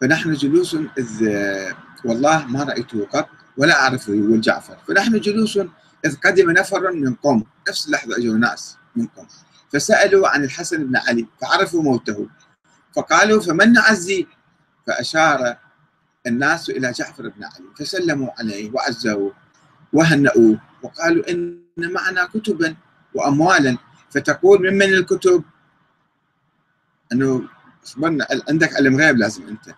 فنحن جلوس إذ والله ما رأيته قط ولا أعرفه يقول جعفر. فنحن جلوس إذ قدم نفر من قوم نفس اللحظة أجوا ناس من قوم. فسألوا عن الحسن بن علي فعرفوا موته. فقالوا فمن نعزي؟ فأشار الناس إلى جعفر بن علي فسلموا عليه وعزوه وهنأوه. وقالوا إن معنا كتبا وأموالا فتقول ممن الكتب؟ أنه أخبرنا عندك علم غيب لازم أنت.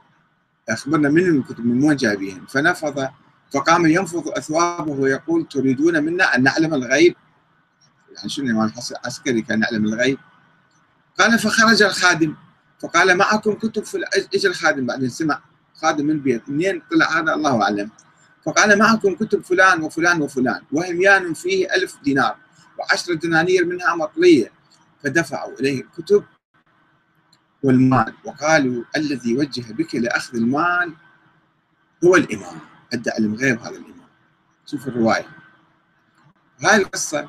أخبرنا من الكتب من وين جايبيهم فنفض فقام ينفض أثوابه ويقول تريدون منا أن نعلم الغيب؟ يعني شنو الإمام عسكري كان يعلم الغيب؟ قال فخرج الخادم. فقال معكم كتب في اجى الخادم؟ بعدين سمع خادم البيت منين طلع هذا؟ الله أعلم. فقال معكم كتب فلان وفلان وفلان وهميان فيه ألف دينار وعشرة دنانير منها مطلية. فدفعوا إليه الكتب والمال. وقالوا الذي وجه بك لأخذ المال هو الإمام. ادعى الغيب هذا الإمام. شوف الرواية. هاي القصة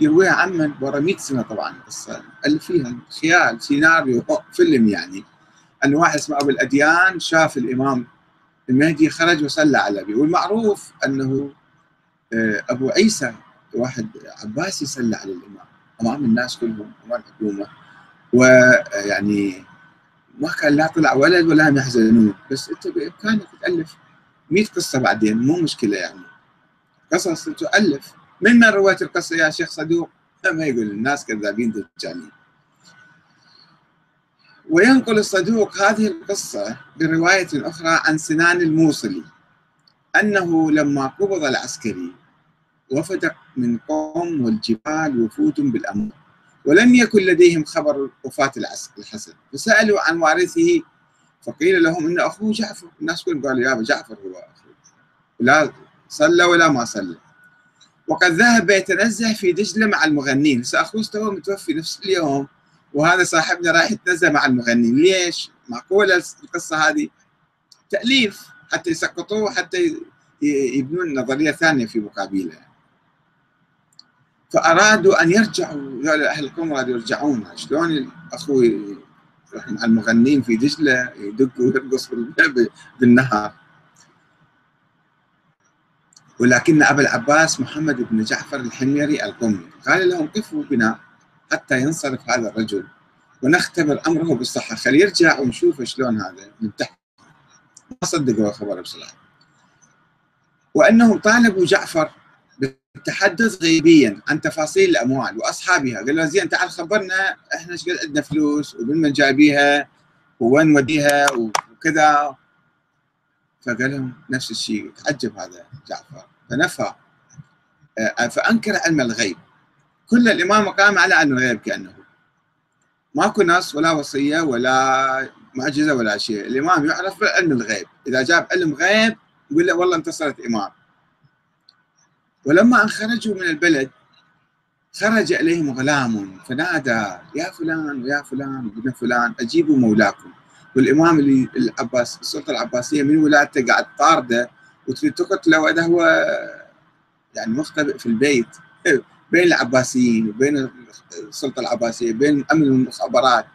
يرويها عمن ورا 100 سنة طبعا. القصة اللي فيها خيال سيناريو فيلم يعني. أن واحد اسمه أبو الأديان شاف الإمام المهدي خرج وصلى على ابي والمعروف أنه آه، أبو عيسى واحد عباسي صلى على الإمام. امام الناس كلهم امام الحكومة. ويعني ما كان لا طلع ولد ولا يحزنون بس انت بامكانك تالف 100 قصة بعدين مو مشكلة يعني. قصص تؤلف. من من رويت القصة يا شيخ صدوق؟ ما يقول الناس كذابين دجالين. وينقل الصدوق هذه القصة برواية أخرى عن سنان الموصلي أنه لما قبض العسكري وفد من قوم والجبال وفود بالأمر. ولم يكن لديهم خبر وفاة الحسن. فسألوا عن وارثه فقيل لهم إن أخوه جعفر. الناس كلهم قالوا يا جعفر هو أخوه. لا صلى ولا ما صلى. وقد ذهب يتنزه في دجلة مع المغنين. سأخوه تو متوفي نفس اليوم وهذا صاحبنا رايح يتنزه مع المغنين. ليش؟ معقولة القصة هذه؟ تأليف. حتى يسقطوه حتى يبنون نظرية ثانية في مقابلها فأرادوا أن يرجعوا أهل القوم أرادوا يرجعون. شلون أخوي مع المغنين في دجلة يدق ويرقص بالنهار. ولكن أبا العباس محمد بن جعفر الحميري القمي قال لهم قفوا بنا حتى ينصرف هذا الرجل ونختبر أمره بالصحة. خليه يرجع ونشوف شلون هذا من تحت. ما صدقوا الخبر بصراحة وأنهم طالبوا جعفر بالتحدث غيبيا عن تفاصيل الأموال وأصحابها. قالوا زين تعال خبرنا إحنا إيش قد عندنا فلوس ومن من جايبيها وين نوديها وكذا. فقال لهم نفس الشيء. تعجب هذا جعفر. فنفى. آه، فأنكر علم الغيب. كل الإمام قام على علم الغيب كأنه. ماكو نص ولا وصية ولا معجزة ولا شيء. الإمام يعرف بعلم الغيب. إذا جاب علم غيب يقول له والله انتصرت إمام. ولما ان خرجوا من البلد خرج إليهم غلام فنادى يا فلان ويا فلان وابن فلان أجيبوا مولاكم. والإمام اللي العباس السلطة العباسية من ولادته قاعد طارده وتريد تقتله واذا هو يعني مختبئ في البيت. بين العباسيين وبين السلطة العباسية بين أمن المخابرات.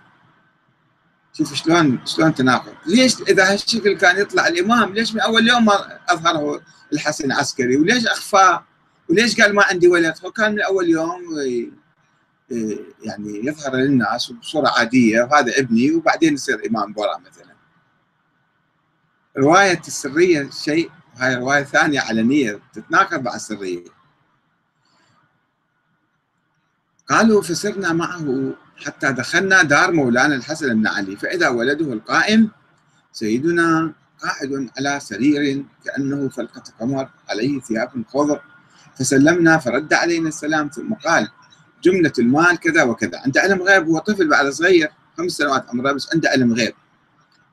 شوف شلون شلون تناقض. ليش إذا هالشكل كان يطلع الإمام ليش من أول يوم ما أظهره الحسن عسكري وليش أخفاه؟ وليش قال ما عندي ولد هو كان من أول يوم يعني يظهر للناس بصورة عادية وهذا ابني وبعدين يصير إمام بورا مثلا. رواية السرية شيء هاي رواية ثانية علنية تتناقض مع السرية. قالوا فسرنا معه حتى دخلنا دار مولانا الحسن بن علي فإذا ولده القائم سيدنا قاعد على سرير كأنه فلقه قمر عليه ثياب خضر. فسلمنا فرد علينا السلام ثم قال جملة المال كذا وكذا. عنده علم غيب هو طفل بعد صغير خمس سنوات عمره بس عنده علم غيب.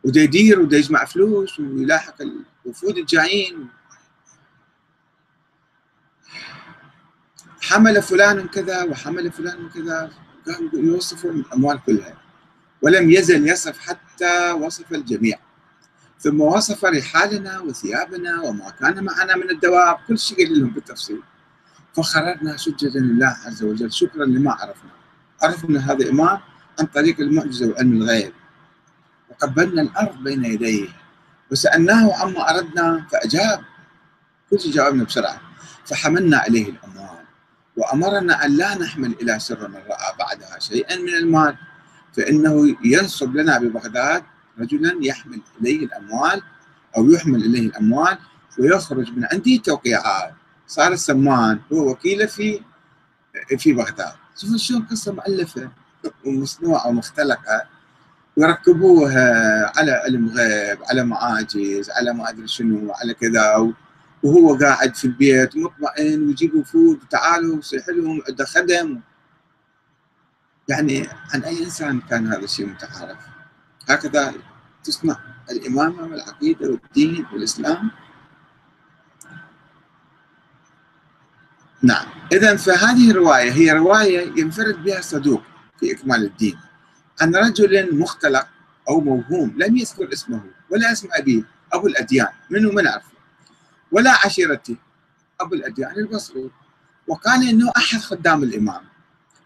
وده يدير وده يجمع فلوس ويلاحق الوفود الجايين. حمل فلان كذا وحمل فلان كذا. كان يوصفوا الأموال كلها. ولم يزل يصف حتى وصف الجميع. ثم وصف رحالنا وثيابنا وما كان معنا من الدواب. كل شيء قال لهم بالتفصيل. فخرجنا سجدا لله عز وجل شكرا لما عرفنا. عرفنا هذا إمام عن طريق المعجزة وعلم الغيب. وقبلنا الأرض بين يديه. وسألناه عما أردنا فأجاب. كل شيء جاوبنا بسرعة. فحملنا عليه الأموال. وأمرنا أن لا نحمل إلى سر من رأى بعدها شيئا من المال. فإنه ينصب لنا ببغداد رجلا يحمل إليه الأموال أو يحمل إليه الأموال ويخرج من عنده توقيعات. صار السمان هو وكيله في في بغداد. شوفوا شلون قصة مؤلفة ومصنوعة ومختلقة. ويركبوها على علم غيب على معاجز على ما أدري شنو على كذا. وهو قاعد في البيت مطمئن ويجيبوا فود وتعالوا صيح لهم عنده خدم. يعني عن أي إنسان كان هذا الشيء متعارف؟ هكذا تصنع الإمامة والعقيدة والدين والإسلام. نعم. إذا فهذه الرواية هي رواية ينفرد بها الصدوق في إكمال الدين. عن رجل مختلق أو موهوم لم يذكر اسمه ولا اسم أبيه أبو الأديان منه من عرفه ولا عشيرته أبو الأديان البصري. وقال إنه أحد خدام الإمام.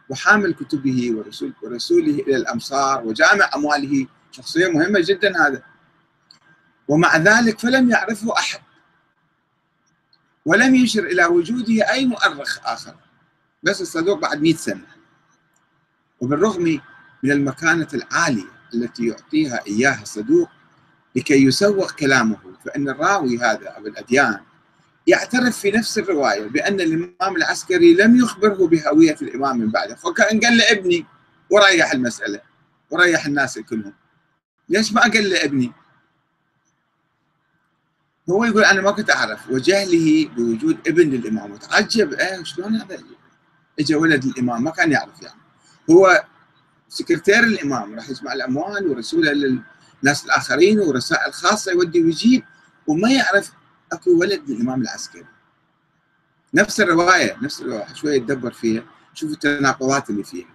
وحامل كتبه ورسول ورسوله إلى الأمصار وجامع أمواله. شخصية مهمة جدا هذا. ومع ذلك فلم يعرفه أحد. ولم يشر إلى وجوده أي مؤرخ آخر. بس الصدوق بعد مئة سنة. وبالرغم من المكانة العالية التي يعطيها إياها الصدوق لكي يسوق كلامه فإن الراوي هذا أبو الأديان يعترف في نفس الرواية بأن الإمام العسكري لم يخبره بهوية الإمام من بعده فكأن قال لابني وريح المسألة وريح الناس كلهم. ليش ما قال لابني؟ هو يقول أنا ما كنت أعرف. وجهله بوجود ابن للإمام. وتعجب إيه شلون هذا؟ اجى ولد الإمام ما كان يعرف يعني. هو سكرتير الإمام راح يجمع الأموال ورسوله للناس الآخرين ورسائل خاصة يودي ويجيب وما يعرف أكو ولد للإمام العسكري. نفس الرواية نفس الرواية شوية يتدبر فيها شوف التناقضات اللي فيها.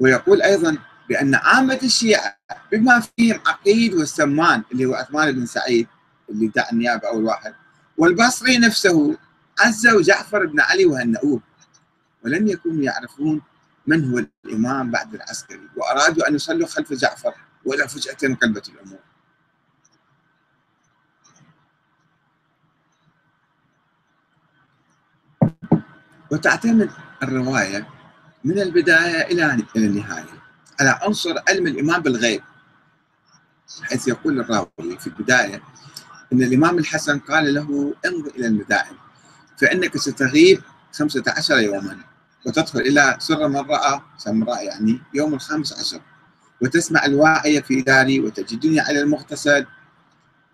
ويقول أيضا بأن عامة الشيعة بما فيهم عقيد والسمان اللي هو عثمان بن سعيد اللي دعا النيابه اول واحد. والبصري نفسه عزوا جعفر بن علي وهنؤوه ولم يكونوا يعرفون من هو الإمام بعد العسكري وأرادوا أن يصلوا خلف جعفر ولا فجأة انقلبت الأمور. وتعتمد الرواية من البداية إلى النهاية على عنصر علم الإمام بالغيب حيث يقول الراوي في البداية أن الإمام الحسن قال له امض إلى المدائن فإنك ستغيب خمسة عشر يوما وتدخل إلى سر من رأى سمراء يعني يوم الخامس عشر وتسمع الواعية في داري وتجدني على المغتسل.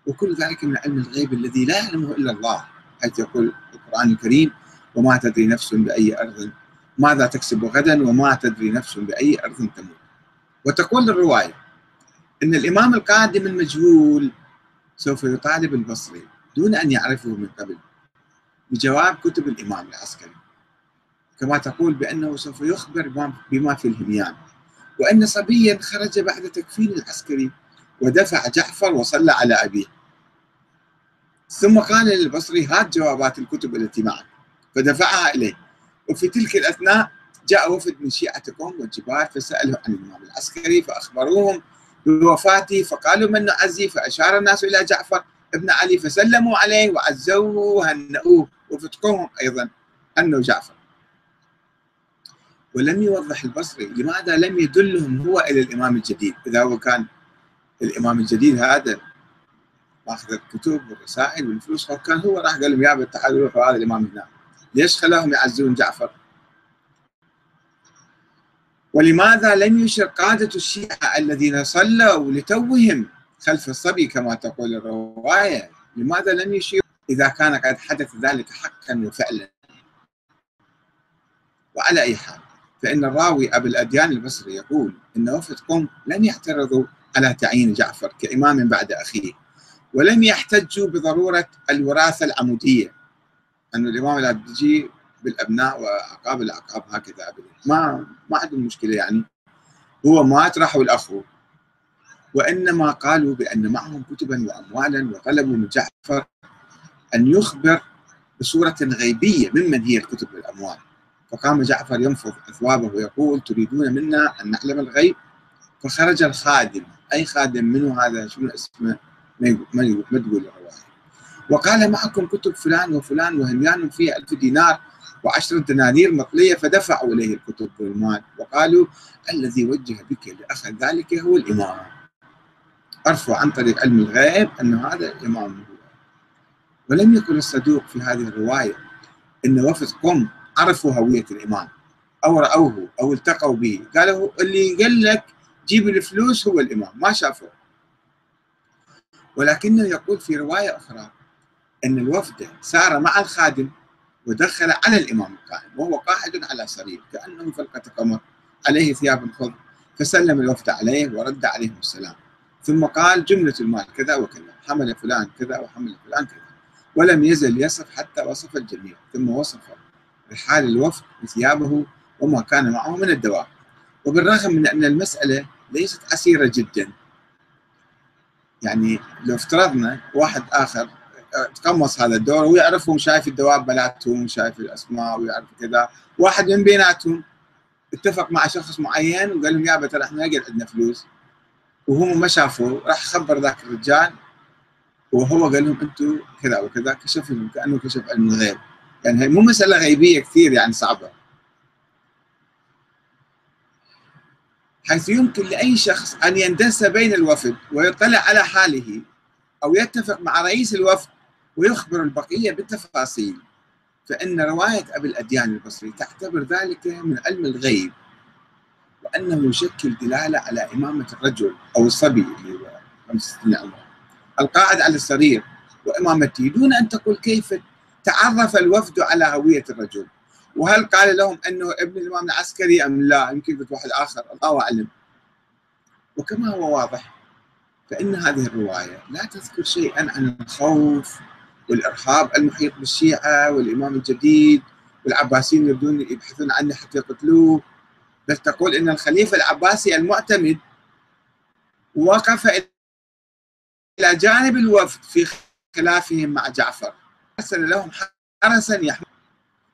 وكل ذلك من علم الغيب الذي لا يعلمه إلا الله حيث يقول القرآن الكريم وما تدري نفس بأي أرض ماذا تكسب غدا وما تدري نفس بأي أرض تموت. وتقول الرواية إن الإمام القادم المجهول سوف يطالب البصري دون أن يعرفه من قبل بجواب كتب الإمام العسكري. كما تقول بأنه سوف يخبر بما في الهميان وأن صبيا خرج بعد تكفين العسكري ودفع جعفر وصلى على أبيه. ثم قال للبصري هات جوابات الكتب التي معك. فدفعها إليه. وفي تلك الأثناء جاء وفد من شيعتكم والجبال فسألوا عن الإمام العسكري فأخبروهم بوفاته فقالوا من نعزي فأشار الناس إلى جعفر ابن علي فسلموا عليه وعزوه وهنؤوه وفتقوهم أيضا أنه جعفر. ولم يوضح البصري لماذا لم يدلهم هو إلى الإمام الجديد. إذا هو كان الإمام الجديد هذا ماخذ الكتب والرسائل والفلوس كان هو راح قال لهم يا تعالوا روحوا هذا الإمام هنا. ليش خلاهم يعزون جعفر؟ ولماذا لم يشر قادة الشيعة الذين صلوا لتوهم خلف الصبي كما تقول الرواية؟ لماذا لم يشير إذا كان قد حدث ذلك حقا وفعلا؟ وعلى أي حال فإن الراوي أبو الأديان البصري يقول إن وفد قوم لم يعترضوا على تعيين جعفر كإمام بعد أخيه ولم يحتجوا بضرورة الوراثة العمودية. أن الإمام العبدجي بالأبناء وأعقاب الأعقاب هكذا ابدا. ما ما عندهم مشكلة يعني. هو مات راحوا الأخو وإنما قالوا بأن معهم كتبا واموالا وطلبوا من جعفر أن يخبر بصورة غيبية ممن هي الكتب والأموال. فقام جعفر ينفض أثوابه ويقول تريدون منا أن نعلم الغيب؟ فخرج الخادم أي خادم منه هذا شنو اسمه؟ ما ما تقول الرواية. وقال معكم كتب فلان وفلان وهميان فيها ألف دينار وعشرة دنانير مطلية فدفعوا إليه الكتب والمال وقالوا الذي وجه بك لأخذ ذلك هو الإمام. عرفوا عن طريق علم الغيب أن هذا الإمام هو. ولم يكن الصدوق في هذه الرواية أن وفد قم عرفوا هوية الإمام أو رأوه أو التقوا به. قالوا اللي قال لك جيب الفلوس هو الإمام ما شافوه ولكنه يقول في رواية أخرى أن الوفد سار مع الخادم ودخل على الإمام القائم وهو قاعد على سرير كأنه فلقة قمر عليه ثياب خضر فسلم الوفد عليه ورد عليهم السلام. ثم قال جملة المال كذا وكذا حمل فلان كذا وحمل فلان كذا. ولم يزل يصف حتى وصف الجميع ثم وصف رحال الوفد بثيابه وما كان معه من الدواء. وبالرغم من أن المسألة ليست عسيرة جدا يعني لو افترضنا واحد آخر تقمص هذا الدور ويعرفهم شايف الدواب مالتهم شايف الأسماء ويعرف كذا. واحد من بيناتهم اتفق مع شخص معين وقال لهم يابا ترى إحنا قاعد عندنا فلوس. وهم ما شافوا راح خبر ذاك الرجال وهو قال لهم أنتم كذا وكذا كشف لهم كأنه كشف علم الغيب. يعني هي مو مسألة غيبية كثير يعني صعبة. حيث يمكن لأي شخص أن يندس بين الوفد ويطلع على حاله أو يتفق مع رئيس الوفد ويخبر البقية بالتفاصيل. فإن رواية أبي الأديان البصري تعتبر ذلك من علم الغيب وأنه يشكل دلالة على إمامة الرجل أو الصبي اللي هو خمس سنين عمره القاعد على السرير وإمامته دون أن تقول كيف تعرف الوفد على هوية الرجل. وهل قال لهم أنه ابن الإمام العسكري أم لا؟ يمكن واحد آخر. الله أعلم. وكما هو واضح فإن هذه الرواية لا تذكر شيئا عن الخوف والإرهاب المحيط بالشيعة والإمام الجديد والعباسيين يريدون يبحثون عنه حتى يقتلوه. بل تقول إن الخليفة العباسي المعتمد وقف إلى جانب الوفد في خلافهم مع جعفر. أرسل لهم حرسا يحمل.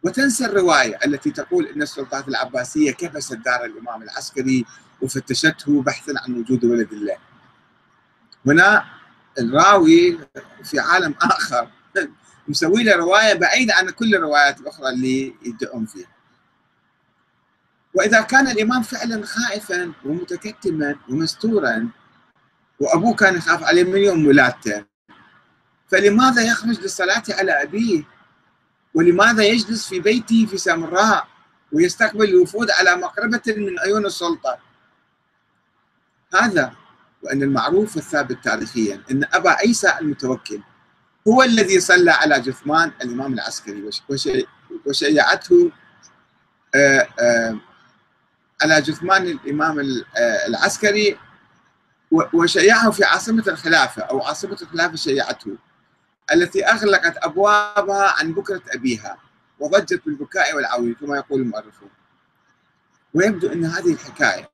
وتنسى الرواية التي تقول إن السلطات العباسية كبست دار الإمام العسكري وفتشته بحثا عن وجود ولد الله. هنا الراوي في عالم آخر مسوي له رواية بعيدة عن كل الروايات الأخرى اللي يدعون فيها. وإذا كان الإمام فعلا خائفا ومتكتما ومستورا وأبوه كان يخاف عليه من يوم ولادته فلماذا يخرج للصلاة على أبيه؟ ولماذا يجلس في بيته في سامراء ويستقبل الوفود على مقربة من عيون السلطة هذا وأن المعروف والثابت تاريخيا أن أبا عيسى المتوكل هو الذي صلى على جثمان الإمام العسكري وشيعته آه، آه، على جثمان الإمام آه، العسكري وشيعه في عاصمة الخلافة أو عاصمة الخلافة شيعته التي أغلقت أبوابها عن بكرة أبيها وضجت بالبكاء والعويل كما يقول المؤرخون. ويبدو أن هذه الحكاية